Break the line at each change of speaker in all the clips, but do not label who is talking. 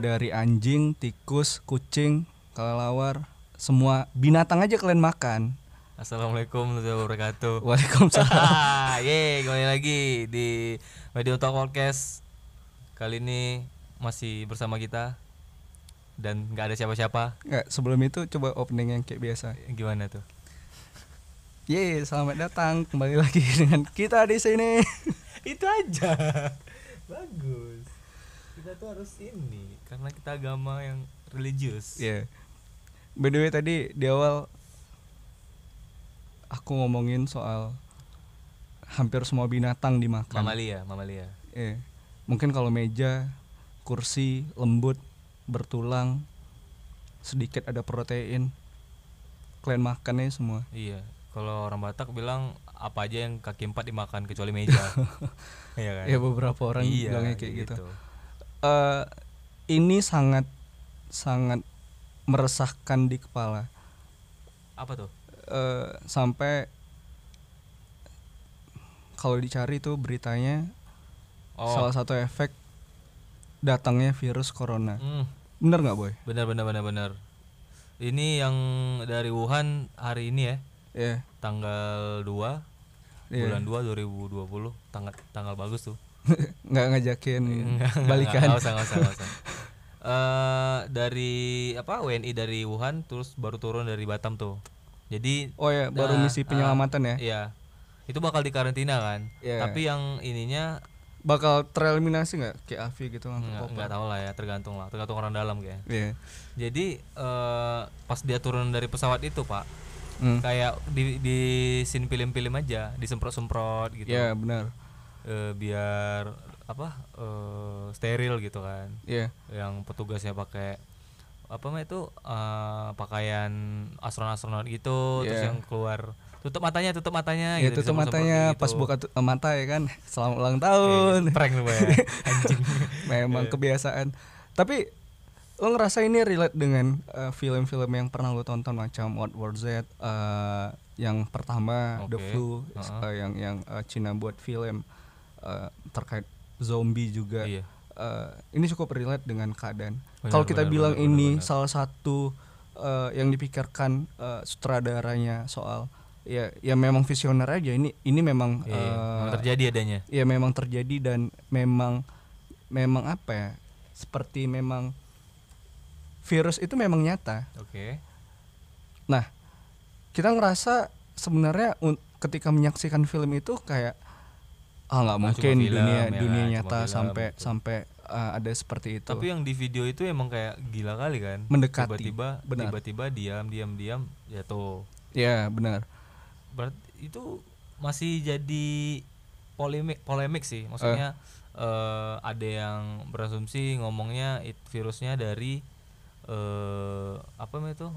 mulai dari anjing, tikus, kucing, kelelawar, semua binatang aja kalian makan.
Assalamualaikum warahmatullahi wabarakatuh.
Waalaikumsalam.
Yeay, kembali lagi di Media Talk Podcast. Kali ini masih bersama kita dan nggak ada siapa-siapa.
Nggak, sebelum itu coba opening yang kayak biasa.
Gimana tuh?
Yeay, selamat datang kembali lagi dengan kita di sini.
Itu aja. Bagus. Kita tuh harus ini karena kita agama yang religius.
Iya. By the way tadi di awal aku ngomongin soal hampir semua binatang dimakan.
Mamalia, mamalia.
Iya. Mungkin kalau meja, kursi, lembut, bertulang, sedikit ada protein. Kalian makannya semua.
Iya. Kalau orang Batak bilang apa aja yang kaki empat dimakan kecuali meja. iya kan?
Ya beberapa orang
Iya,
bilangnya kayak gitu. Eh, ini sangat sangat meresahkan di kepala.
Apa tuh?
Eh, sampai kalau dicari tuh beritanya
Oh.
salah satu efek datangnya virus corona.
Hmm,
Bener nggak boy?
benar benar benar benar. Ini yang dari Wuhan hari ini ya,
Iya.
tanggal 2
Iya.
bulan 2 2020. Tanggal tanggal bagus tuh.
nggak ngajakin balikan.
usah, usah, usah. Eh, dari apa WNI dari Wuhan terus baru turun dari Batam tuh. Jadi
Oh ya, baru
Nah,
misi penyelamatan ya.
iya. Itu bakal dikarantina kan.
Iya.
Tapi yang ininya
Bakal tereliminasi nggak kayak Avi gitu koper?
enggak tahu lah ya, tergantung lah, tergantung orang dalam kayak.
Iya.
Jadi eh, pas dia turun dari pesawat itu, Pak,
Hmm.
kayak di di scene film-film aja, disemprot-semprot gitu.
Iya, benar.
Eh, biar apa? eh, steril gitu kan.
Iya.
Yang petugasnya pakai apa mah itu eh, pakaian astronot-astronot gitu, terus
Iya.
yang keluar tutup matanya, tutup matanya
Ya
gitu.
tutup matanya
kayak
pas
gitu.
buka tu- mata ya kan. Selamat ulang tahun.
Eh, prank lu ya. Anjing.
Memang
Iya.
kebiasaan. Tapi lo ngerasa ini relate dengan eh, film-film yang pernah lo tonton macam World War Z, eh, yang pertama The
Oke.
Flu,
Uh-uh.
eh, yang yang eh, Cina buat film eh, terkait zombie juga.
Iya.
Eh, ini cukup relate dengan keadaan. Kalau kita
benar,
bilang
benar,
ini
benar, benar.
salah satu eh, yang dipikirkan eh, sutradaranya soal ya ya memang visioner aja ini ini memang
Iya,
eh,
memang terjadi adanya.
ya memang terjadi dan memang memang apa ya seperti memang virus itu memang nyata
Oke.
nah kita ngerasa sebenarnya ketika menyaksikan film itu kayak ah nggak mungkin
film,
dunia
ya,
dunia nyata
film,
sampai
betul.
sampai uh, ada seperti itu
Tapi yang di video itu emang kayak gila kali kan.
Mendekati,
Tiba-tiba tiba-tiba diam diam diam jatuh.
ya benar
Berarti itu masih jadi polemik polemik sih. Maksudnya eh, ada yang berasumsi ngomongnya it, virusnya dari eh apa namanya itu?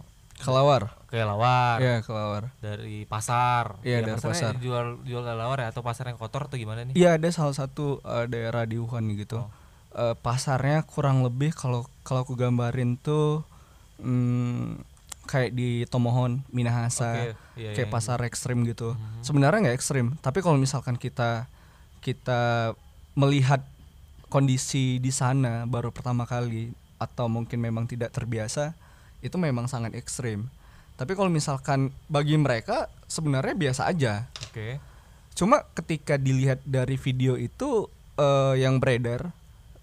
Kelawar
Kelelawar.
ya kelawar
Dari pasar.
Iya,
Ya,
dari pasar.
Jual jual kelelawar ya atau pasar yang kotor atau gimana nih?
Iya ada salah satu uh, daerah di Wuhan gitu.
Oh.
Uh, pasarnya kurang lebih kalau kalau aku gambarin tuh hmm, kayak di Tomohon, Minahasa,
Oke, iya,
kayak
iya,
pasar ekstrim gitu.
Mhm.
Sebenarnya nggak ekstrim, tapi kalau misalkan kita kita melihat kondisi di sana baru pertama kali atau mungkin memang tidak terbiasa, itu memang sangat ekstrim. Tapi kalau misalkan bagi mereka sebenarnya biasa aja.
Oke.
Cuma ketika dilihat dari video itu eh, yang beredar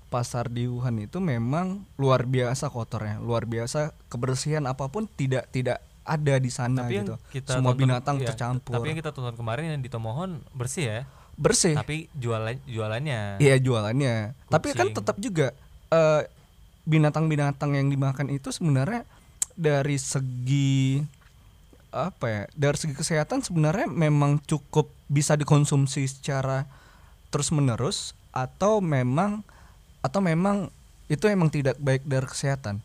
pasar di Wuhan itu memang luar biasa kotornya, luar biasa kebersihan apa pun tidak tidak ada di sana
Tapi
gitu.
kita
Semua
tonton-
binatang
iya,
tercampur.
Tapi yang kita tonton kemarin yang di Tomohon bersih ya.
bersih.
Tapi jualan jualannya.
Iya jualannya. Tapi kan
Kucing.
tetap juga eh, binatang-binatang yang dimakan itu sebenarnya dari segi apa ya? Dari segi kesehatan sebenarnya memang cukup bisa dikonsumsi secara terus menerus atau memang atau memang itu emang tidak baik dari kesehatan.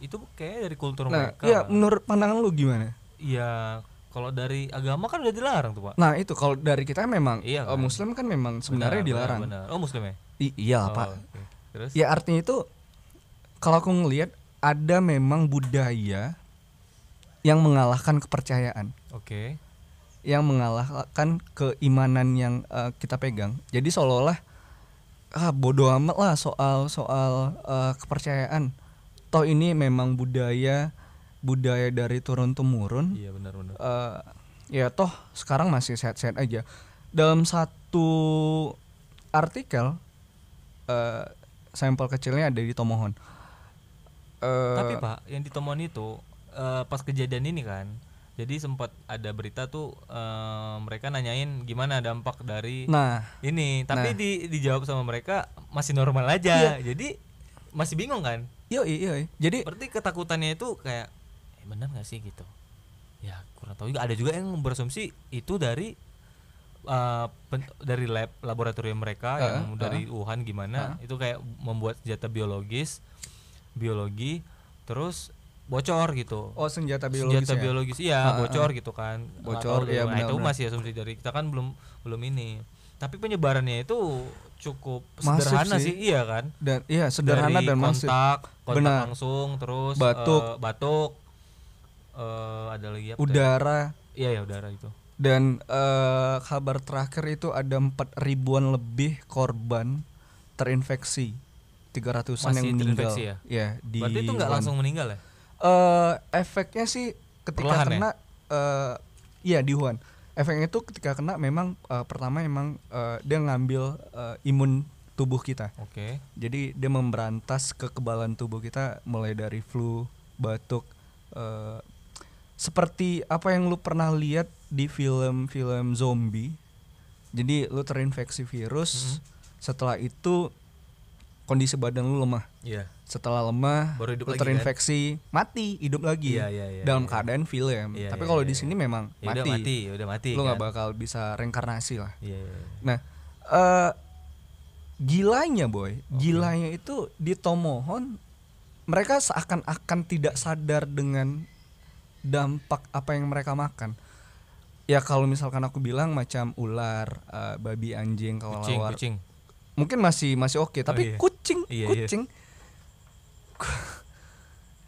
Itu kayak dari kultur
Nah,
mereka.
iya menurut pandangan lu gimana?
Iya, kalau dari agama kan udah dilarang tuh, Pak.
Nah, itu kalau dari kita memang
Iya
eh,
kan?
muslim kan memang sebenarnya
Benar,
dilarang.
benar, benar. Oh, muslim ya?
I- iya,
Oh,
Pak.
oke. Terus?
Ya artinya itu kalau aku ngelihat ada memang budaya yang mengalahkan kepercayaan,
Oke.
yang mengalahkan keimanan yang eh, kita pegang. Jadi seolah-olah ah bodoh amat lah soal soal eh, kepercayaan toh ini memang budaya budaya dari turun temurun
Iya benar benar.
eh ya toh sekarang masih sehat-sehat aja dalam satu artikel eh sampel kecilnya ada di Tomohon Eh,
Tapi Pak, yang di Tomon itu eh, pas kejadian ini kan, jadi sempat ada berita tuh eh, mereka nanyain gimana dampak dari
nah
ini, tapi
Nah.
di dijawab sama mereka masih normal aja. Jadi masih bingung kan?
yo iya jadi
Berarti ketakutannya itu kayak eh, benar nggak sih gitu? Ya kurang tahu juga. Ada juga yang berasumsi itu dari eh, pen- dari lab laboratorium mereka
Heeh,
yang dari Wuhan gimana itu kayak membuat senjata biologis, biologi, terus bocor gitu.
oh senjata biologis
senjata
ya?
biologis iya bocor gitu kan
Bocor,
tuh. nah, itu masih asumsi dari kita kan belum belum ini tapi penyebarannya itu cukup
Masif
sederhana
sih.
sih. iya kan
dan iya sederhana
dari
dan masif
kontak kontak
Benar.
langsung terus
Batuk.
eh, batuk eh, ada lagi apa
udara
iya ya udara itu
dan eh, kabar terakhir itu ada empat ribuan lebih korban terinfeksi 300-an
Masih
yang meninggal.
terinfeksi ya?
di
berarti itu nggak langsung meninggal ya?
Eh, efeknya sih ketika
Perlahan ya?
kena eh, iya di Wuhan. Efeknya itu ketika kena memang eh, pertama emang eh, dia ngambil eh, imun tubuh kita.
Oke.
Jadi dia memberantas kekebalan tubuh kita mulai dari flu batuk eh, seperti apa yang lu pernah lihat di film-film zombie. Jadi lu terinfeksi virus setelah itu kondisi badan lu lemah
iya
setelah lemah
Baru hidup
lu
lagi kan?
terinfeksi mati hidup lagi
Iya, iya, iya,
dalam
iya.
keadaan film
Iya,
tapi
iya,
kalau
iya,
di
iya.
sini memang
ya
mati,
udah mati udah mati
lu nggak
kan?
bakal bisa reinkarnasi lah
iya iya, iya.
Nah, eh gilanya boy, gilanya itu di Tomohon mereka seakan-akan tidak sadar dengan dampak apa yang mereka makan. Ya kalau misalkan aku bilang macam ular, eh, babi, anjing,
kucing
kelelawar,
kucing
mungkin masih masih oke. Tapi
iya.
kucing,
Iya, iya.
kucing,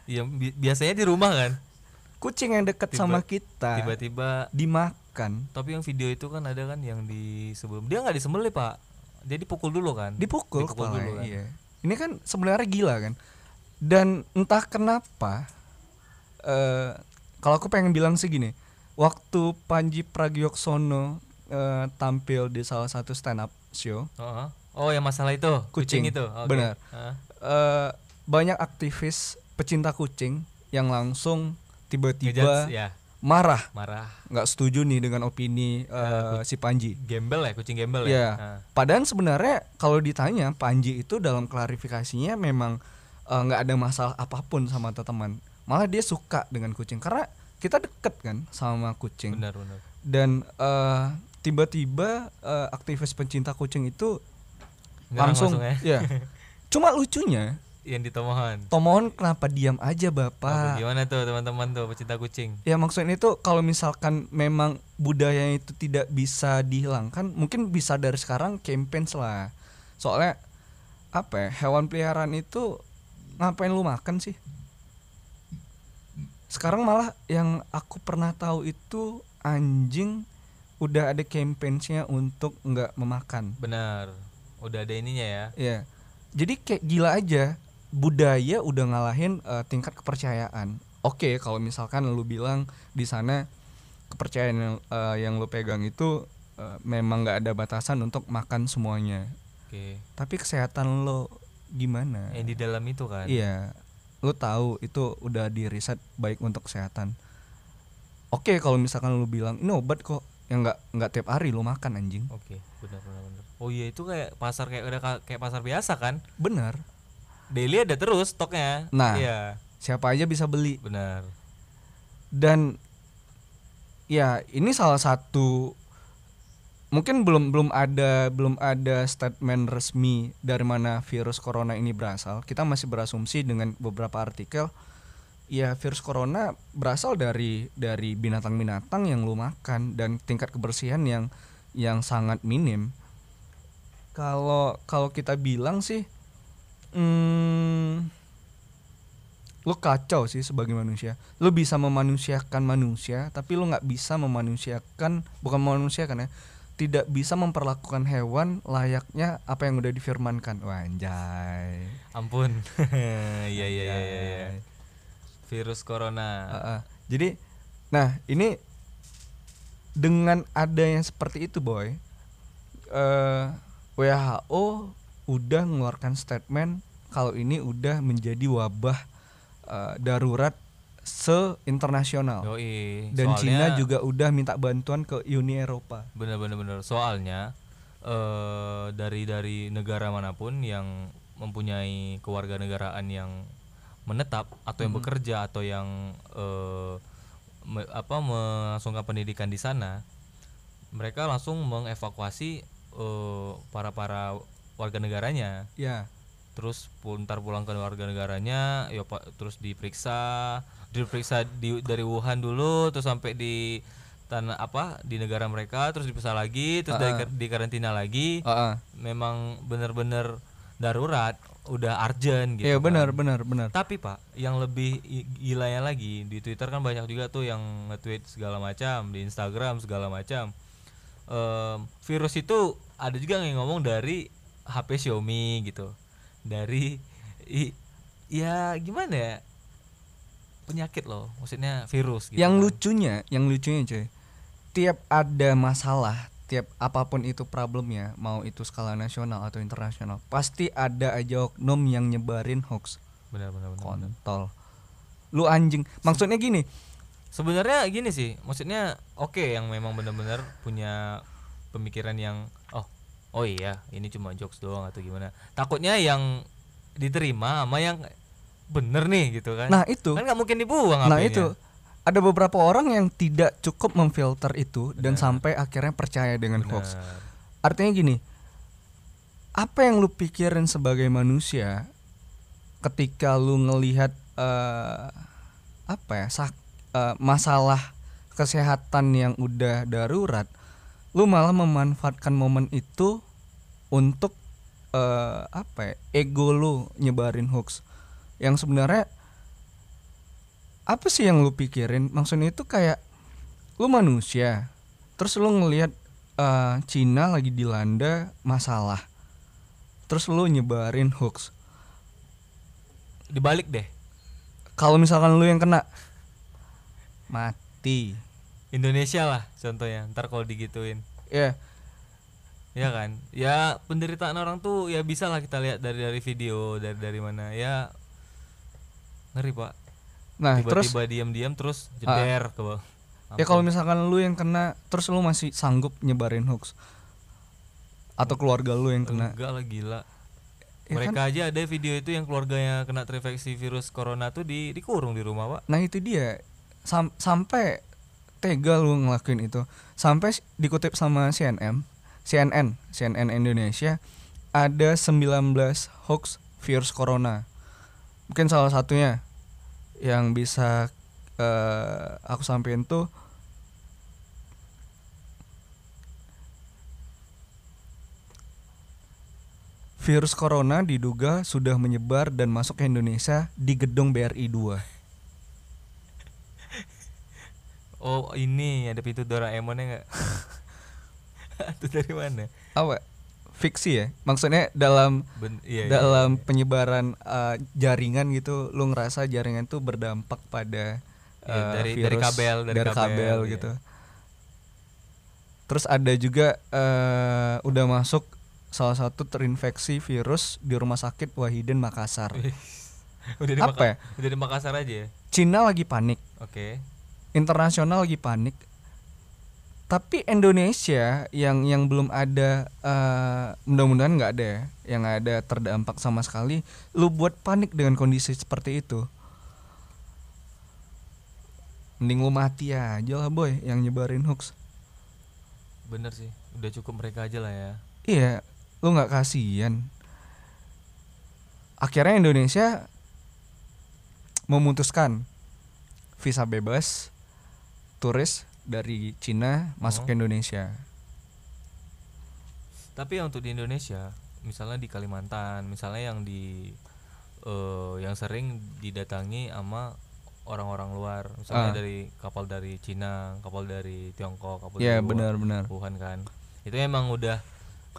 iya bi- biasanya di rumah kan
kucing yang dekat sama kita
tiba-tiba
dimakan,
tapi yang video itu kan ada kan yang di sebelum dia nggak disembelih pak dia dipukul dulu kan
dipukul,
Dipukul dulu kan.
iya. Ini kan sebenarnya gila kan. Dan entah kenapa eh kalau aku pengen bilang sih gini, waktu Panji Pragiwaksono eh, tampil di salah satu stand up show,
oh, oh yang masalah itu
Kucing.
itu Oke.
Benar.
Heeh.
eh, banyak aktivis pecinta kucing yang langsung tiba-tiba
ya
marah,
marah
nggak setuju nih dengan opini eh, si Panji.
gembel ya kucing gembel ya Heeh.
Padahal sebenarnya kalau ditanya Panji itu dalam klarifikasinya memang eh, nggak ada masalah apa pun sama teman. Malah dia suka dengan kucing karena kita deket kan sama kucing.
benar benar
Dan eh, tiba-tiba eh, aktivis pencinta kucing itu
Nyerang
langsung,
ya
ya. Cuma lucunya
yang di Tomohon
Tomohon kenapa diam aja
Apa,
bapak?
gimana tuh teman-teman tuh pecinta kucing
Ya maksudnya itu kalau misalkan memang budaya itu tidak bisa dihilangkan, mungkin bisa dari sekarang campaign lah. Soalnya apa ya, hewan peliharaan itu ngapain lu makan sih? Sekarang malah yang aku pernah tahu itu anjing udah ada campaign-nya untuk nggak memakan.
benar udah ada ininya ya
Ya. Jadi kayak gila aja budaya udah ngalahin eh, tingkat kepercayaan. Oke, kalau misalkan lu bilang di sana kepercayaan yang, eh, yang lu pegang itu eh, memang nggak ada batasan untuk makan semuanya.
oke
Tapi kesehatan lo gimana?
yang di dalam itu kan
Iya. Lu tahu itu udah di riset baik untuk kesehatan. Oke, kalau misalkan lu bilang ini obat kok yang nggak nggak tiap hari lu makan anjing.
oke benar benar benar oh iya itu kayak pasar kayak udah ka- kayak pasar biasa kan
Benar.
daily ada terus stoknya
Nah.
iya
Siapa aja bisa beli.
benar
dan ya ini salah satu mungkin belum belum ada belum ada statement resmi dari mana virus corona ini berasal kita masih berasumsi dengan beberapa artikel ya virus corona berasal dari dari binatang-binatang yang lu makan dan tingkat kebersihan yang yang sangat minim kalau kalau kita bilang sih hmm, lu kacau sih sebagai manusia lu bisa memanusiakan manusia tapi lu nggak bisa memanusiakan bukan memanusiakan ya tidak bisa memperlakukan hewan layaknya apa yang udah difirmankan. Wah, anjay.
Ampun. Iya iya iya iya. Virus corona.
Uh, uh. Jadi, nah ini dengan adanya seperti itu, boy, eh WHO udah mengeluarkan statement kalau ini udah menjadi wabah eh, darurat se-internasional.
Yoi.
Dan
Soalnya-
Cina juga udah minta bantuan ke Uni Eropa.
Bener bener bener. Soalnya eh dari dari negara mana pun yang mempunyai kewarganegaraan yang menetap atau yang bekerja atau yang eh me- apa melangsungkan pendidikan di sana, mereka langsung mengevakuasi eh, para para warga negaranya.
Ya,
Terus ntar pulang ke warga negaranya, ya pak, terus diperiksa, diperiksa di dari Wuhan dulu, terus sampai di tanah apa di negara mereka, terus diperiksa lagi, terus dari kar- di karantina lagi.
uh, uh.
Memang bener-bener darurat, udah urgent gitu.
Iya
kan.
benar benar benar.
Tapi pak, yang lebih gilanya lagi di Twitter kan banyak juga tuh yang nge-tweet segala macam, di Instagram segala macam. Em, virus itu ada juga yang ngomong dari HP Xiaomi gitu, dari i- ya gimana ya penyakit loh, maksudnya virus. Gitu
yang
kan.
lucunya, yang lucunya cuy, tiap ada masalah, tiap apa pun itu problemnya, mau itu skala nasional atau internasional, pasti ada aja oknum yang nyebarin hoax.
Benar benar benar.
Kontol. Lu anjing. Maksudnya gini,
Sebenarnya gini sih, maksudnya oke yang memang benar-benar punya pemikiran yang oh oh iya ini cuma jokes doang atau gimana. Takutnya yang diterima sama yang bener nih gitu kan.
nah itu,
kan nggak mungkin dibuang
nah itu ada beberapa orang yang tidak cukup memfilter itu dan sampai akhirnya percaya dengan hoax.
Benar.
Artinya gini, apa yang lu pikirin sebagai manusia ketika lu ngelihat eh, apa ya sak- eh, masalah kesehatan yang udah darurat, lu malah memanfaatkan momen itu untuk eh, apa ya ego lu nyebarin hoax. Yang sebenarnya apa sih yang lu pikirin? Maksudnya itu kayak lu manusia terus lu ngelihat eh, Cina lagi dilanda masalah terus lu nyebarin hoax.
Dibalik deh.
kalau misalkan lu yang kena mati
Indonesia lah contohnya. Ntar kalau digituin.
ya
Ya kan? Ya penderitaan orang tuh ya bisa lah kita lihat dari dari video dari dari mana ya ngeri pak.
nah terus
Tiba-tiba diam-diam terus jeder ke bawah.
ya kalau misalkan lu yang kena terus lu masih sanggup nyebarin hoax atau keluarga lu yang kena
Enggak lah gila.
Ya
Mereka aja ada video itu yang keluarganya kena terinfeksi virus corona tuh di dikurung di rumah, Pak.
Nah itu dia Sam- sampai tega lu ngelakuin itu. Sampai dikutip sama CNN CNN CNN Indonesia ada 19 hoax virus corona. Mungkin salah satunya yang bisa eh, aku sampein tuh virus corona diduga sudah menyebar dan masuk ke Indonesia di gedung BRI 2
Oh, ini ada pintu Doraemonnya enggak? Itu dari mana?
apa fiksi ya maksudnya dalam
Ben, iya, iya,
dalam penyebaran uh, jaringan gitu lu ngerasa jaringan tuh berdampak pada
Iya,
uh,
dari- dari
virus
kabel, dari kabel,
kabel
iya.
gitu terus ada juga uh, udah masuk salah satu terinfeksi virus di rumah sakit Wahidin Makassar
iya. udah di
Apa
Maka-
ya?
Udah di Makassar aja ya.
Cina lagi panik
Oke.
Internasional lagi panik tapi Indonesia yang yang belum ada eh, mudah-mudahan nggak ada ya yang ada terdampak sama sekali lu buat panik dengan kondisi seperti itu mending lu mati aja lah boy yang nyebarin hoax
Bener sih. Udah cukup mereka aja lah ya.
iya lu nggak kasihan akhirnya Indonesia memutuskan visa bebas turis dari Cina masuk ke Indonesia
Tapi untuk di Indonesia, misalnya di Kalimantan, misalnya yang di eh, yang sering didatangi sama orang-orang luar, misalnya
Ah.
dari kapal dari Cina, kapal dari Tiongkok, kapal
ya
dari Wuhan-
benar-benar
Wuhan kan. itu emang udah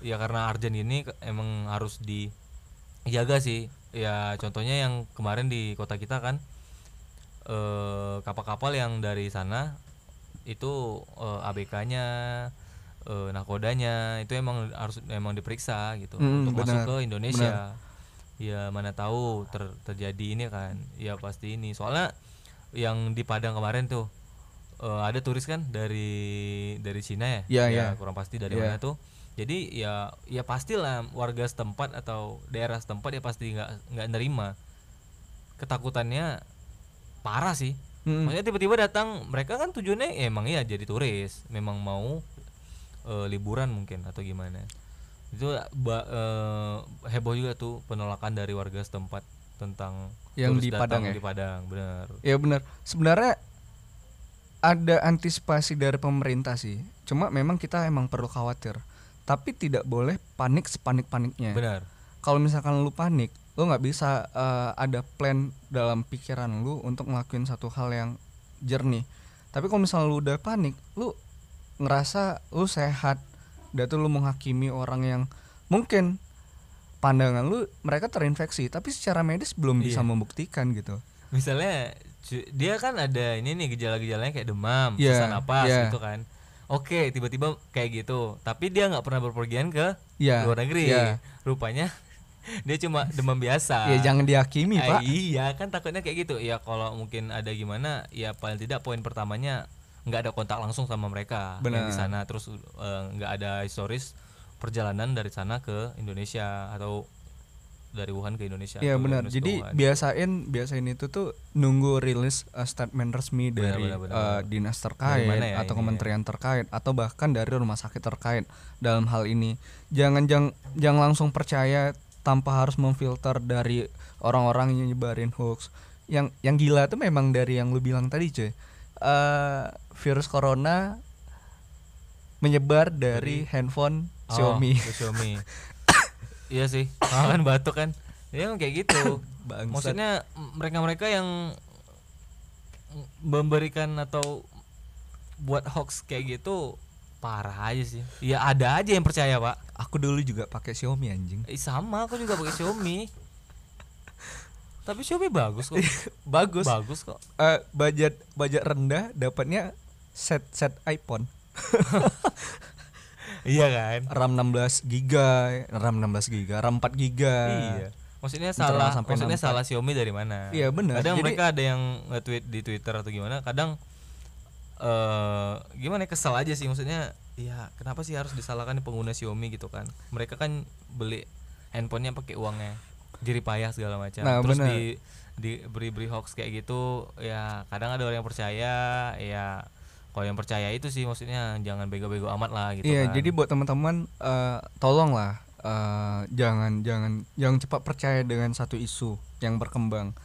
ya karena Arjen ini emang harus dijaga sih ya contohnya yang kemarin di kota kita kan eh, kapal-kapal yang dari sana itu eh, ABK-nya eh, nakodanya itu emang harus emang diperiksa gitu.
Mm,
untuk masuk
benar,
ke Indonesia. Ya mana tahu ter- terjadi ini kan. Ya pasti ini. Soalnya yang di Padang kemarin tuh eh, ada turis kan dari dari Cina ya?
Iya,
Ya,
iya.
kurang pasti dari
Iya.
mana tuh. Jadi ya ya pastilah warga setempat atau daerah setempat ya pasti nggak nggak nerima. Ketakutannya parah sih
Mm-mm.
maksudnya tiba-tiba datang mereka kan tujuannya ya emang ya jadi turis memang mau eh, liburan mungkin atau gimana itu ba- eh, heboh juga tuh penolakan dari warga setempat tentang
Yang
turis
di
datang
Padang ya?
di Padang benar
Ya benar. Sebenarnya ada antisipasi dari pemerintah sih. Cuma memang kita emang perlu khawatir. Tapi tidak boleh panik sepanik-paniknya.
benar
Kalau misalkan lu panik, lu nggak bisa eh, ada plan dalam pikiran lu untuk ngelakuin satu hal yang jernih. Tapi kalau misalnya lu udah panik, lu ngerasa lu sehat, dan tuh lu menghakimi orang yang mungkin pandangan lu mereka terinfeksi, tapi secara medis belum bisa
Iya.
membuktikan gitu.
misalnya dia kan ada ini nih gejala-gejalanya kayak demam
Iya,
sesak napas
iya.
gitu kan oke tiba-tiba kayak gitu tapi dia nggak pernah berpergian ke
Iya.
luar negeri
iya.
rupanya dia cuma demam biasa
Ya jangan dihakimi,
Ah,
Pak.
iya kan takutnya kayak gitu ya kalau mungkin ada gimana ya paling tidak poin pertamanya nggak ada kontak langsung sama mereka yang di sana terus eh, nggak ada historis perjalanan dari sana ke Indonesia atau dari Wuhan ke Indonesia
Iya benar. Jadi
Wuhan.
biasain biasain itu tuh nunggu rilis uh, statement resmi
Benar,
dari
benar, benar,
uh,
benar.
dinas terkait
ya
atau
ini ya?
kementerian terkait atau bahkan dari rumah sakit terkait dalam hal ini. Jangan jangan jangan langsung percaya tanpa harus memfilter dari orang-orang yang nyebarin hoax. Yang yang gila tuh memang dari yang lu bilang tadi, cuy. Uh, virus corona menyebar dari handphone
Oh,
Xiaomi.
Xiaomi. iya sih, kan batuk kan. Ya kayak gitu.
Bangsat.
Maksudnya mereka-mereka yang memberikan atau buat hoax kayak gitu parah aja sih. Ya ada aja yang percaya, Pak.
Aku dulu juga pakai Xiaomi anjing.
Eh, sama aku juga pakai Xiaomi. Tapi Xiaomi bagus kok.
Bagus.
bagus kok.
eh budget budget rendah dapatnya set set iPhone
Iya kan?
RAM 16 giga RAM 16 giga RAM 4 giga
Iya. Maksudnya salah
sampai
maksudnya
64.
salah Xiaomi dari mana?
Iya, benar.
Kadang
Jadi-
mereka ada yang nge-tweet di Twitter atau gimana, kadang eh gimana ya, kesel aja sih maksudnya ya kenapa sih harus disalahkan pengguna Xiaomi gitu kan? Mereka kan beli handphonenya pakai uangnya jerih payah segala macam.
Nah,
Terus
benar.
di diberi-beri hoax kayak gitu ya kadang ada orang yang percaya ya kalau yang percaya itu sih maksudnya jangan bego-bego amat lah gitu
iya
kan.
jadi buat teman-teman eh tolonglah eh jangan jangan jangan cepat percaya dengan satu isu yang berkembang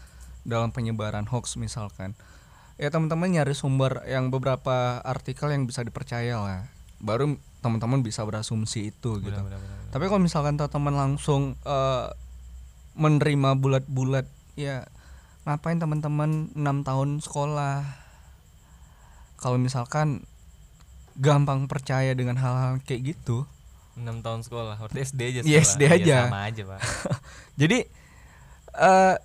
dalam penyebaran hoax misalkan ya teman-teman nyari sumber yang beberapa artikel yang bisa dipercaya lah baru teman-teman bisa berasumsi itu gitu
Benar, benar, benar, benar.
Tapi kalau misalkan teman langsung eh, menerima bulat-bulat, ya ngapain teman-teman enam tahun sekolah? Kalau misalkan gampang percaya dengan hal-hal kayak gitu,
6 tahun sekolah, berarti SD aja
Iya,
sekolah.
SD
Iya,
aja.
sama aja, Pak.
jadi eh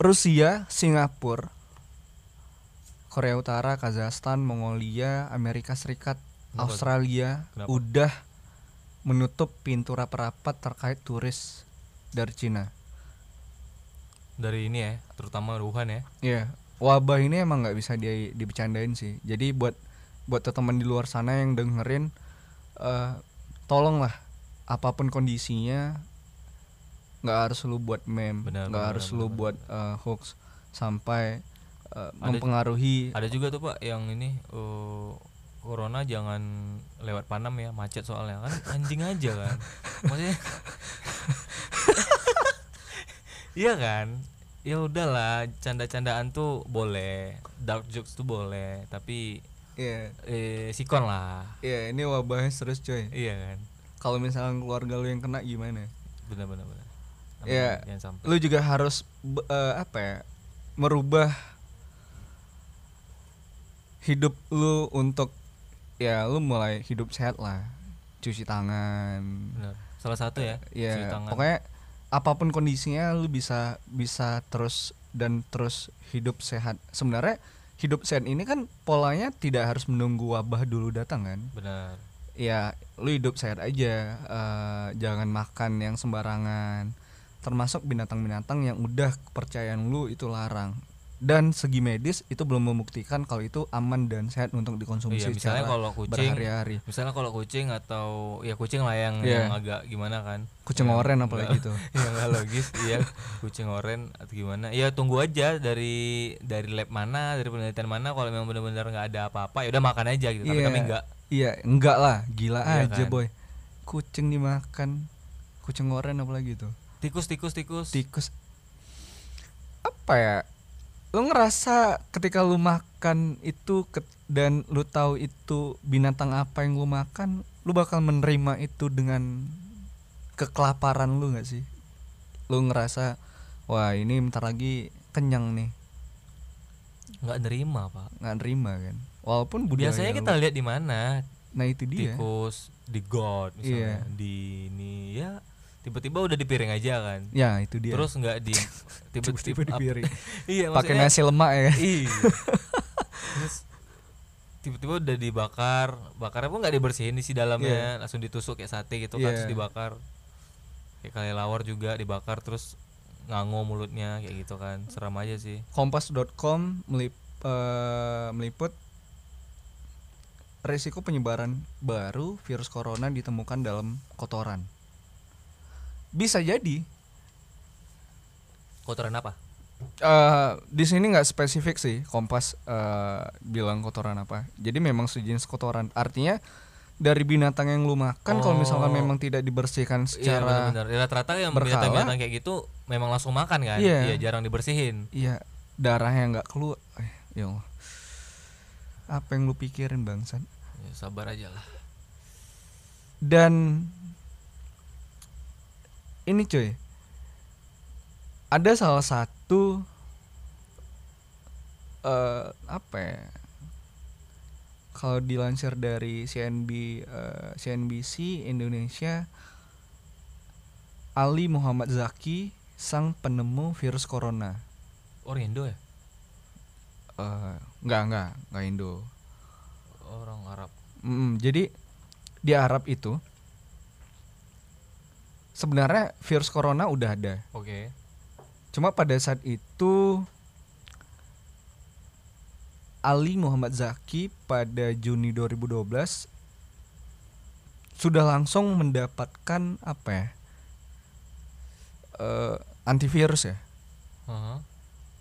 Rusia, Singapura, Korea Utara, Kazakhstan, Mongolia, Amerika Serikat,
Kenapa?
Australia
Kenapa?
udah menutup pintu rapat-rapat terkait turis dari Cina.
Dari ini ya, terutama Wuhan ya.
Iya, wabah ini emang nggak bisa di dibecandain sih. Jadi buat buat teman di luar sana yang dengerin, eh tolonglah apa pun kondisinya, nggak harus lu buat meme, nggak harus
benar,
lu
benar,
buat eh, hoax sampai eh,
Ada-
mempengaruhi.
Ada juga tuh, Pak, yang ini eh, corona jangan lewat Panam ya, macet soalnya kan anjing aja kan. Maksudnya Iya kan? Ya udahlah, canda-candaan tuh boleh, dark jokes tuh boleh, tapi
Iya,
eh sikon lah.
iya ini wabahnya serius coy.
Iya kan?
Kalau misalnya keluarga lu yang kena gimana?
Benar benar.
Iya.
Sampai.
lu juga harus eh, apa ya merubah hidup lu untuk ya lu mulai hidup sehat lah. Cuci tangan.
Benar. Salah satu ya
ya
cuci tangan.
pokoknya apa pun kondisinya lu bisa bisa terus dan terus hidup sehat. Sebenarnya hidup sehat ini kan polanya tidak harus menunggu wabah dulu datang kan?
Benar.
Ya lu hidup sehat aja. Eh, jangan makan yang sembarangan. Termasuk binatang-binatang yang udah kepercayaan lu itu larang dan segi medis itu belum membuktikan kalau itu aman dan sehat untuk dikonsumsi
Iya, misalnya
secara
kalau kucing
berhari-hari.
misalnya kalau kucing atau ya kucing lah yang,
Iya.
yang agak gimana kan?
Kucing
Yang
oren apalagi tuh.
yang nggak logis iya. Kucing oren atau gimana? Ya tunggu aja dari dari lab mana dari penelitian mana. Kalau memang benar-benar nggak ada apa-apa ya udah makan aja gitu. Tapi
Iya.
kami nggak.
Iya enggak lah. Gila
Iya
aja
kan?
boy. Kucing dimakan. Kucing oren apalagi tuh?
Tikus tikus tikus.
Tikus. Apa ya lu ngerasa ketika lu makan itu ke- dan lu tahu itu binatang apa yang lu makan lu bakal menerima itu dengan kekelaparan lu nggak sih? Lu ngerasa wah ini bentar lagi kenyang nih.
Nggak nerima pak.
Nggak nerima kan? Walaupun budaya
biasanya
lu-
kita lihat di mana?
Nah itu dia.
Tikus di god misalnya
Iya.
di ini ya tiba-tiba udah di piring aja kan
ya itu dia
terus nggak di
tiba-tiba di piring
iya
pakai nasi lemak ya
Iya. Terus tiba-tiba udah dibakar, bakarnya pun nggak dibersihin isi dalamnya, langsung ditusuk kayak sate gitu kan,
Iya.
terus dibakar. Kayak kelelawar juga dibakar terus ngango mulutnya kayak gitu kan, seram aja sih.
Kompas.com melip, eh, meliput risiko penyebaran baru virus corona ditemukan dalam kotoran. Bisa jadi
Kotoran apa?
eh di sini nggak spesifik sih Kompas eh, bilang kotoran apa. Jadi memang sejenis kotoran. Artinya dari binatang yang lu makan kalau misalkan
Oh.
memang tidak dibersihkan
Iya
secara
benar-benar. Ya, rata-rata yang
berkala.
binatang-binatang kayak gitu memang langsung makan kan,
Iya.
Iya, jarang dibersihin.
iya darahnya nggak keluar. Eh, ya Allah. Apa yang lu pikirin bangsat?
Ya, sabar aja lah.
dan ini cuy ada salah satu eh apa ya kalau dilansir dari CNB eh, CNBC Indonesia Ali Muhammad Zaki sang penemu virus corona
Orang Indo ya?
Eh nggak nggak nggak Indo
Orang Arab.
Mm, jadi di Arab itu sebenarnya virus corona udah ada.
Oke.
Cuma pada saat itu Ali Muhammad Zaki pada Juni 2012 sudah langsung mendapatkan apa ya? Eh, antivirus ya?
Heeh.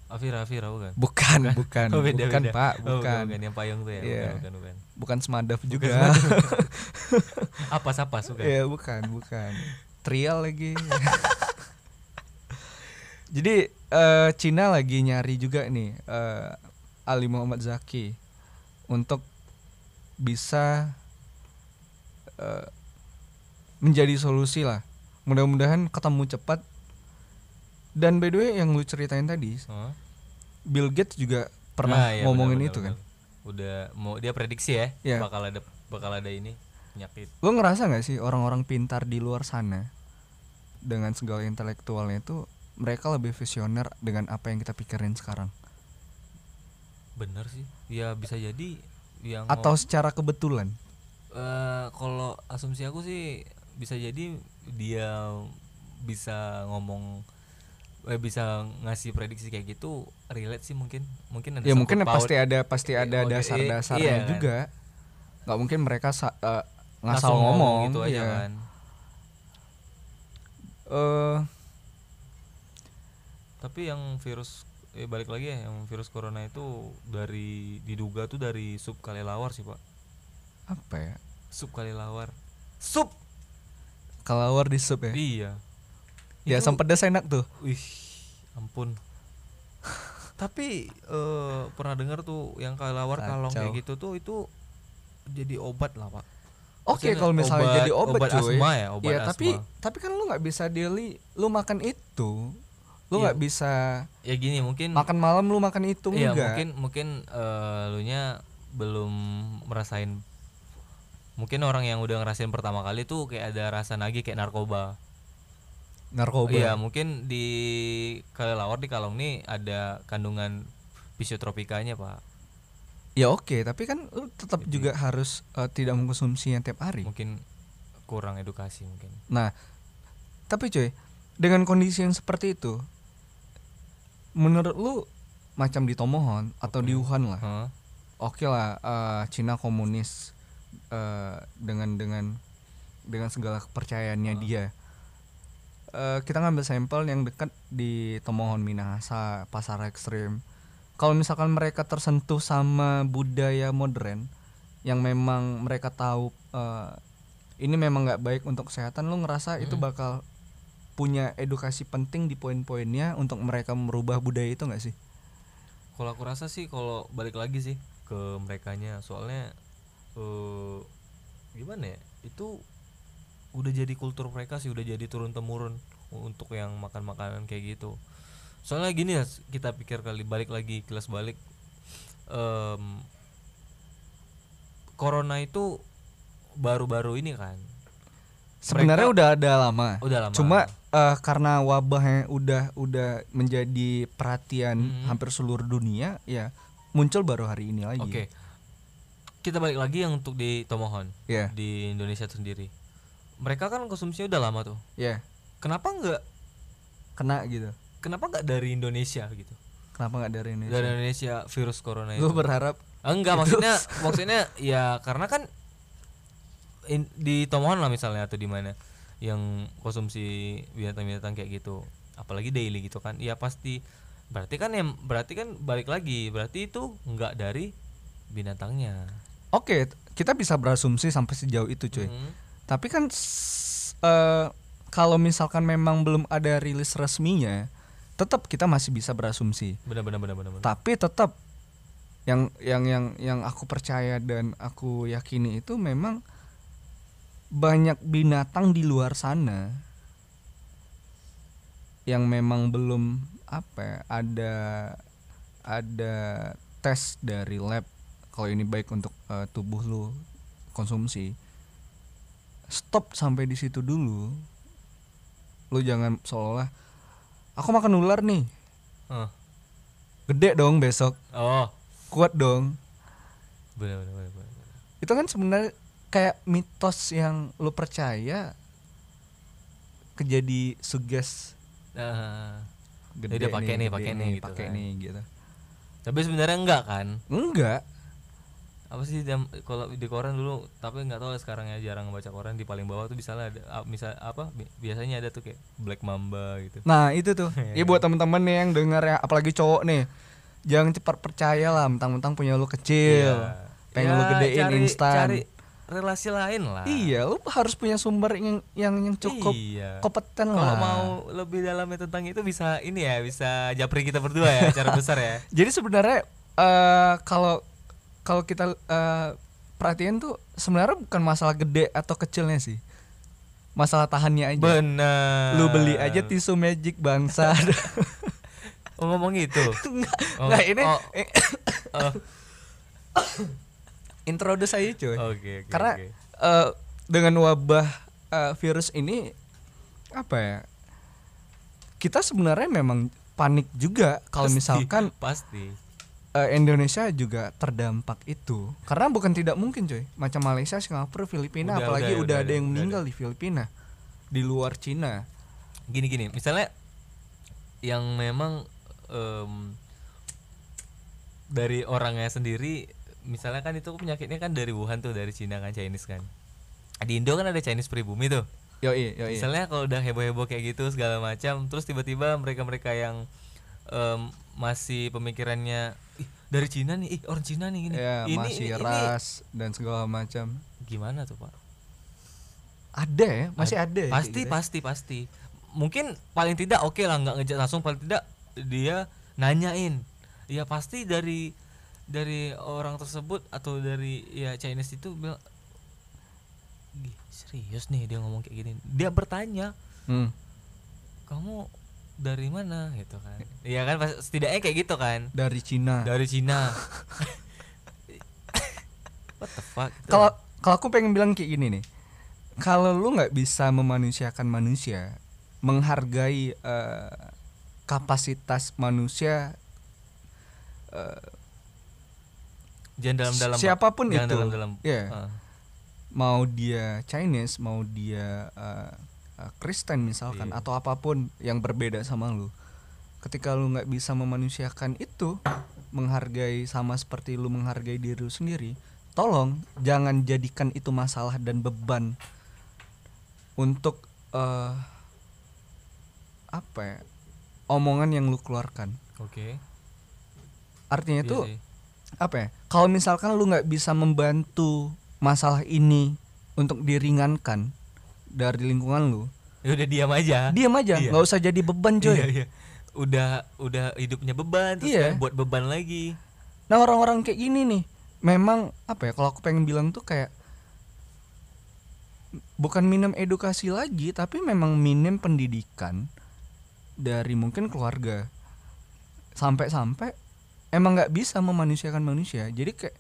Afira, Afira bukan?
Bukan, bukan,
Oh, beda,
bukan
beda.
Pak,
Oh,
bukan.
bukan yang payung tuh ya.
Iya.
Bukan, bukan, bukan.
Bukan Smadaf juga.
Apa apa suka?
Iya bukan bukan trial lagi. Jadi eh, Cina lagi nyari juga nih eh, Ali Muhammad Zaki untuk bisa eh, menjadi solusi lah. Mudah-mudahan ketemu cepat. Dan by the way yang lu ceritain tadi,
Heeh.
Bill Gates juga pernah
Nah, iya,
ngomongin
benar,
itu
benar,
kan.
Udah mau dia prediksi ya,
Iya.
bakal ada bakal ada ini penyakit.
Lo ngerasa nggak sih orang-orang pintar di luar sana dengan segala intelektualnya itu mereka lebih visioner dengan apa yang kita pikirin sekarang?
Bener sih. Ya bisa jadi yang
Atau secara kebetulan?
Eh, kalau asumsi aku sih bisa jadi dia bisa ngomong eh, bisa ngasih prediksi kayak gitu relate sih mungkin mungkin ada
Ya mungkin pasti ada pasti
Iya,
ada
oke,
dasar-dasarnya
iya kan.
juga. Nggak mungkin mereka eh, ngasal
Langsung
ngomong,
gitu aja
iya.
kan
Eh,
tapi yang virus eh balik lagi ya yang virus corona itu dari diduga tuh dari sup kelelawar sih pak
apa ya?
sup kelelawar sup
Kelawar di sup ya?
iya
Ya
Itu-
asam pedas enak tuh.
Wih, ampun. Tapi eh, pernah dengar tuh yang kelelawar kalong kayak gitu tuh itu jadi obat lah pak.
Oke kalau misalnya
obat-
jadi obat,
obat
cuy.
asma ya, obat
tapi
asma.
tapi kan lu nggak bisa daily lu makan itu. Lu
Iya.
nggak bisa
Ya gini mungkin.
makan malam lu makan itu
Iya
enggak.
mungkin mungkin eh, lu nya belum merasain mungkin orang yang udah ngerasain pertama kali tuh kayak ada rasa nagih kayak narkoba
narkoba
iya mungkin di kelelawar di kalong nih ada kandungan fisiotropikanya pak
ya oke. Tapi kan lu tetap juga harus eh, tidak mengkonsumsinya tiap hari.
Mungkin kurang edukasi mungkin.
Nah tapi cuy dengan kondisi yang seperti itu menurut lu macam di Tomohon atau di Wuhan lah.
Hah?
oke lah eh, Cina komunis eh, dengan dengan dengan segala kepercayaannya dia. Eh, kita ngambil sampel yang dekat di Tomohon Minahasa pasar ekstrim kalau misalkan mereka tersentuh sama budaya modern yang memang mereka tahu eh, ini memang nggak baik untuk kesehatan lu ngerasa itu bakal punya edukasi penting di poin-poinnya untuk mereka merubah budaya itu nggak sih?
Kalau aku rasa sih kalau balik lagi sih ke merekanya soalnya eh gimana ya itu udah jadi kultur mereka sih udah jadi turun temurun untuk yang makan makanan kayak gitu soalnya gini ya kita pikir kali balik lagi kelas balik. Em, corona itu baru-baru ini kan.
Sebenarnya udah ada lama.
Udah lama.
Cuma eh, karena wabahnya udah udah menjadi perhatian
Hmm.
hampir seluruh dunia, ya muncul baru hari ini lagi.
oke. Kita balik lagi yang untuk di Tomohon
Ya,
di Indonesia itu sendiri. Mereka kan konsumsinya udah lama tuh.
Ya.
Kenapa nggak
kena gitu.
Kenapa nggak dari Indonesia gitu
Kenapa nggak dari ini?
dari Indonesia virus corona itu
Gue berharap
enggak maksudnya maksudnya ya karena kan in- di Tomohon lah misalnya atau di mana yang konsumsi binatang-binatang kayak gitu apalagi daily gitu kan ya pasti berarti kan yang berarti kan balik lagi berarti itu nggak dari binatangnya
Oke, kita bisa berasumsi sampai sejauh itu, cuy.
Hmm.
Tapi kan eh, kalau misalkan memang belum ada rilis resminya, tetap kita masih bisa berasumsi.
benar benar benar benar.
Tapi tetap yang yang yang yang aku percaya dan aku yakini itu memang banyak binatang di luar sana yang memang belum apa ya, ada ada tes dari lab kalau ini baik untuk eh, tubuh lu konsumsi stop sampai di situ dulu lu jangan seolah aku makan ular nih
Ah.
gede dong besok
oh
kuat dong
benar benar benar, benar.
itu kan sebenarnya kayak mitos yang lu percaya kejadi suges
Ah.
gede
Jadi pakai nih,
gede
pakai nih gitu
pakai
kan.
nih gitu
tapi sebenarnya enggak kan
enggak
apa sih jam kalau di koran dulu tapi nggak tahu sekarang ya jarang baca koran di paling bawah tuh misalnya ada ah, misal apa bi- biasanya ada tuh kayak black mamba gitu.
Nah itu tuh. Ya buat temen-temen nih yang dengar ya apalagi cowok nih. Jangan cepat percaya lah mentang-mentang punya lu kecil.
Iya.
pengen
Ya,
lu gedein
cari-
instan.
cari relasi lain lah.
Iya lu harus punya sumber yang yang yang cukup
iya.
kompeten
kalau
lah.
mau lebih dalamnya tentang itu bisa ini ya bisa japri kita berdua ya cara besar ya.
Jadi sebenarnya eh kalau kalau kita eh, perhatiin tuh sebenarnya bukan masalah gede atau kecilnya sih. Masalah tahannya aja.
benar
Lu beli aja tisu magic bangsa.
oh, ngomong gitu
Enggak,
Oh,
ini
oh. oh,
introduce aja cuy.
oke oke
Karena
oke.
eh, dengan wabah eh, virus ini apa ya? Kita sebenarnya memang panik juga kalau misalkan
pasti
eh, Indonesia juga terdampak itu. Karena bukan tidak mungkin coy. Macam Malaysia Singapura Filipina
Udah,
apalagi
udah,
udah,
udah
ada yang
udah
meninggal di Filipina. Di luar Cina.
Gini gini misalnya yang memang em, dari orangnya sendiri misalnya kan itu penyakitnya kan dari Wuhan tuh dari Cina kan Chinese kan. Di Indo kan ada Chinese pribumi tuh.
Yoi yoi.
Misalnya kalau udah heboh-heboh kayak gitu segala macam terus tiba-tiba mereka-mereka yang em, masih pemikirannya dari Cina nih ih orang Cina nih gini.
Ya
ini,
masih
ini- ini.
ras dan segala macam.
Gimana tuh pak?
Ada ya masih ada ya
pasti
gitu ya?
pasti pasti. Mungkin paling tidak oke lah nggak ngejat langsung paling tidak dia nanyain. Ya pasti dari dari orang tersebut atau dari ya Chinese itu bilang "Gih, serius nih dia ngomong kayak gini. Dia bertanya
Hmm.
kamu dari mana gitu kan iya kan pas- setidaknya kayak gitu kan
dari Cina
dari Cina what the fuck gitu.
kalau kalau aku pengen bilang kayak gini nih kalau lu nggak bisa memanusiakan manusia menghargai eh, kapasitas manusia eh,
Jangan dalam-dalam. Siapa
pun
Jangan
itu
dalam-dalam.
Iya.
Ah.
mau dia Chinese mau dia eh, Kristen misalkan
Iya.
atau apa pun yang berbeda sama lu ketika lu nggak bisa memanusiakan itu menghargai sama seperti lu menghargai diri lu sendiri tolong jangan jadikan itu masalah dan beban untuk eh, apa ya omongan yang lu keluarkan
Oke.
artinya
Iya
itu
sih.
apa ya kalau misalkan lu nggak bisa membantu masalah ini untuk diringankan dari lingkungan lu
Ya udah diam aja.
diam aja
Iya.
nggak usah jadi beban coy
Iya, iya. Udah udah hidupnya beban terus
Iya.
buat beban lagi.
nah orang-orang kayak gini nih memang apa ya kalau aku pengen bilang tuh kayak bukan minim edukasi lagi tapi memang minim pendidikan dari mungkin keluarga sampai-sampai emang nggak bisa memanusiakan manusia jadi kayak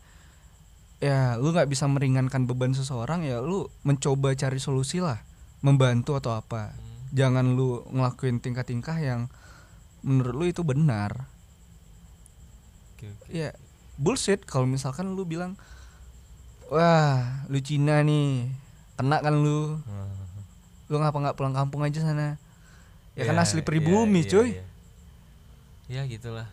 ya lu nggak bisa meringankan beban seseorang ya lu mencoba cari solusi lah membantu atau apa
Hmm.
jangan lu ngelakuin tingkah-tingkah yang menurut lu itu benar
Oke, oke.
ya bullshit kalau misalkan lu bilang wah lu Cina nih kena kan lu
Ah.
lu ngapa nggak pulang kampung aja sana ya kan
Iya,
asli pribumi
iya,
cuy
iya. Ya gitulah.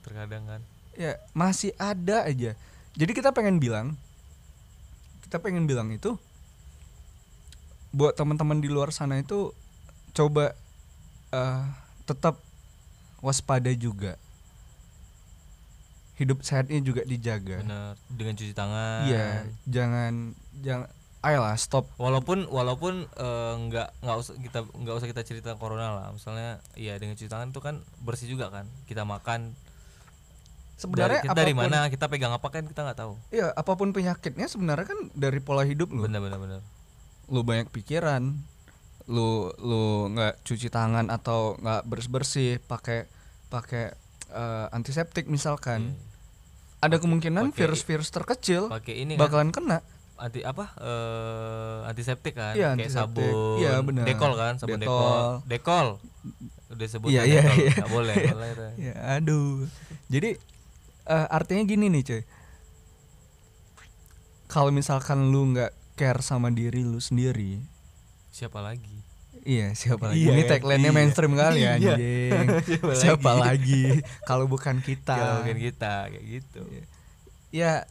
Terkadang kan.
ya masih ada aja jadi kita pengen bilang kita pengen bilang itu buat teman-teman di luar sana itu coba eh, tetap waspada juga hidup sehatnya juga dijaga
Bener. Dengan cuci tangan.
iya jangan jangan ayolah stop
walaupun walaupun eh, nggak nggak usah kita nggak usah kita cerita corona lah misalnya iya dengan cuci tangan itu kan bersih juga kan kita makan
sebenarnya
dari, kita dari
apapun-
mana kita pegang apa kan kita nggak tahu
Iya, apa pun penyakitnya sebenarnya kan dari pola hidup lu.
bener bener bener
Lu banyak pikiran, lu lu nggak cuci tangan atau nggak bersih bersih, pakai pakai eh, antiseptik misalkan.
Iya.
Ada kemungkinan
pakai-
virus-virus terkecil
pakai ini kan
bakalan kena.
anti apa eh antiseptik kan
Iya,
kayak
antiseptik.
sabun
Iya, benar.
dekol kan sabun
Detol.
dekol dekol udah sebut
Iya,
kan
iya,
dekol.
iya.
nggak boleh boleh.
Ya, aduh. Jadi eh, artinya gini nih, cuy. Kalau misalkan lu nggak care sama diri lu sendiri,
siapa lagi
Iya siapa lagi?
Iya,
Ini
kan?
tagline-nya
Iya.
mainstream kali ya
Iya.
anjing.
Siapa
siapa
lagi?
lagi? Kalau bukan kita.
kalau bukan kita kayak gitu
Ya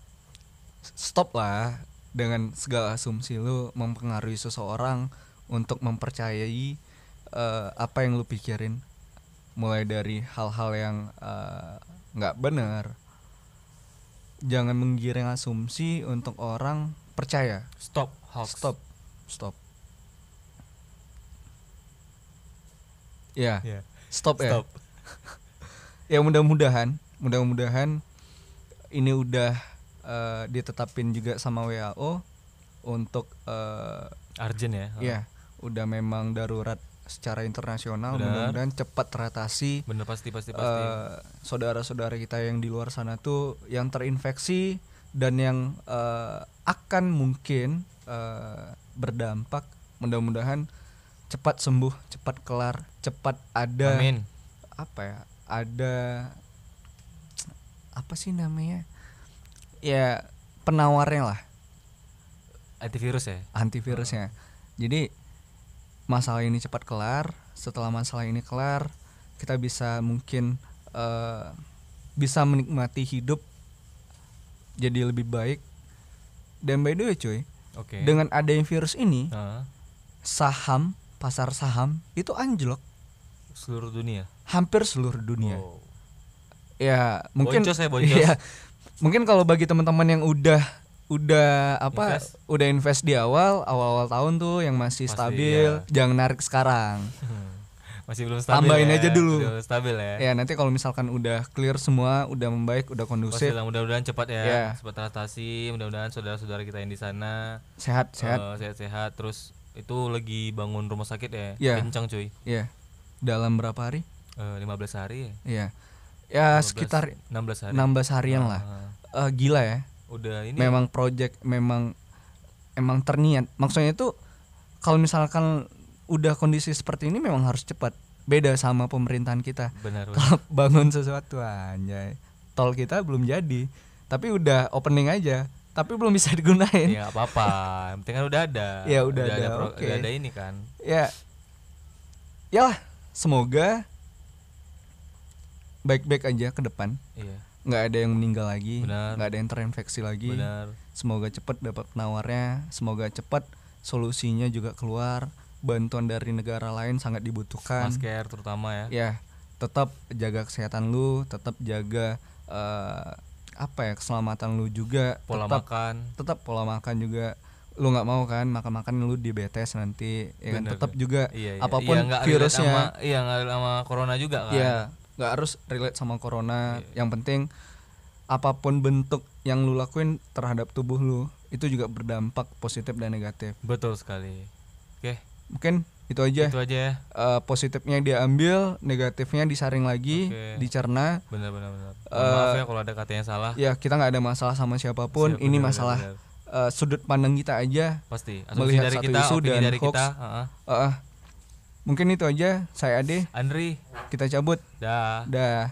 stop lah dengan segala asumsi lu mempengaruhi seseorang untuk mempercayai eh, apa yang lu pikirin mulai dari hal-hal yang eh, nggak benar. Jangan menggiring asumsi untuk orang percaya.
stop hoax
Stop. Stop. Ya,
ya
stop ya.
stop
ya mudah-mudahan mudah-mudahan ini udah eh, ditetapin juga sama WHO untuk eh,
Arjen ya
ya udah memang darurat secara internasional mudah-mudahan cepat teratasi.
Bener pasti pasti pasti.
Eh, saudara-saudara kita yang di luar sana tuh yang terinfeksi dan yang eh, akan mungkin eh, berdampak mudah-mudahan cepat sembuh cepat kelar cepat ada
amin.
apa ya ada apa sih namanya? Ya penawarnya lah.
Antivirus ya?
Antivirusnya. Jadi masalah ini cepat kelar setelah masalah ini kelar kita bisa mungkin eh, bisa menikmati hidup jadi lebih baik dan by the way cuy
oke
dengan adanya virus ini
Nah,
saham pasar saham itu anjlok
seluruh dunia
hampir seluruh dunia
Wow.
ya mungkin
Boncos ya, boncos.
Iya. mungkin kalau bagi teman-teman yang udah udah apa
Invest.
udah invest di awal awal-awal tahun tuh yang masih
Pasti,
stabil.
iya.
jangan narik sekarang.
Masih belum stabil
Tambahin
ya.
aja dulu.
Belum stabil ya,
ya nanti kalau misalkan udah clear semua udah membaik udah kondusif.
Lah, mudah-mudahan cepat ya.
Iya.
cepat teratasi mudah-mudahan saudara-saudara kita yang di sana
sehat sehat.
eh, sehat-sehat. Terus itu lagi bangun rumah sakit ya
Iya.
kencang cuy.
Ya dalam berapa hari?
Eh, 15 hari. Ya
ya ya
15,
sekitar
16 hari.
16 harian lah.
Ah,
Eh, gila ya
udah ini
memang project memang emang terniat. Maksudnya itu kalau misalkan udah kondisi seperti ini memang harus cepat. Beda sama pemerintahan kita.
Benar benar.
kalau bangun sesuatu anjay. Tol kita belum jadi. Tapi udah opening aja. Tapi belum bisa digunain.
Ya apa-apa. Yang penting kan udah ada.
Ya, udah ada,
pro-
oke.
udah ada ini kan.
Ya. Ya semoga baik-baik aja ke depan.
Iya
nggak ada yang meninggal lagi
Benar.
nggak ada yang terinfeksi lagi.
Benar.
Semoga cepat dapat penawarnya semoga cepat solusinya juga keluar. Bantuan dari negara lain sangat dibutuhkan.
Masker terutama ya.
Ya tetap jaga kesehatan lu tetap jaga eh, apa ya keselamatan lu juga.
Pola
tetap
makan.
tetap pola makan juga. Lu nggak mau kan makan makan lu diabetes nanti ya kan? Tetap juga
iya, iya. apa pun Iya,
virusnya.
sama, iya nggak sama corona juga kan?
Ya nggak harus relate sama corona.
Iya.
yang penting apa pun bentuk yang lu lakuin terhadap tubuh lu itu juga berdampak positif dan negatif.
Betul sekali. Oke.
Mungkin itu aja.
Itu aja ya.
Eh, positifnya diambil negatifnya disaring lagi
Oke.
dicerna.
Benar benar benar.
Eh,
maaf ya kalau ada kata yang salah.
ya kita nggak ada masalah sama siapa pun.
Siap,
ini
benar,
masalah
benar,
eh, sudut pandang kita aja.
Pasti. Asumsi
melihat
dari
satu
kita
isu dan
dari
hoax.
kita heeh.
Eh, eh. Mungkin itu aja saya Ade.
Andri.
Kita cabut.
Dah.
Dah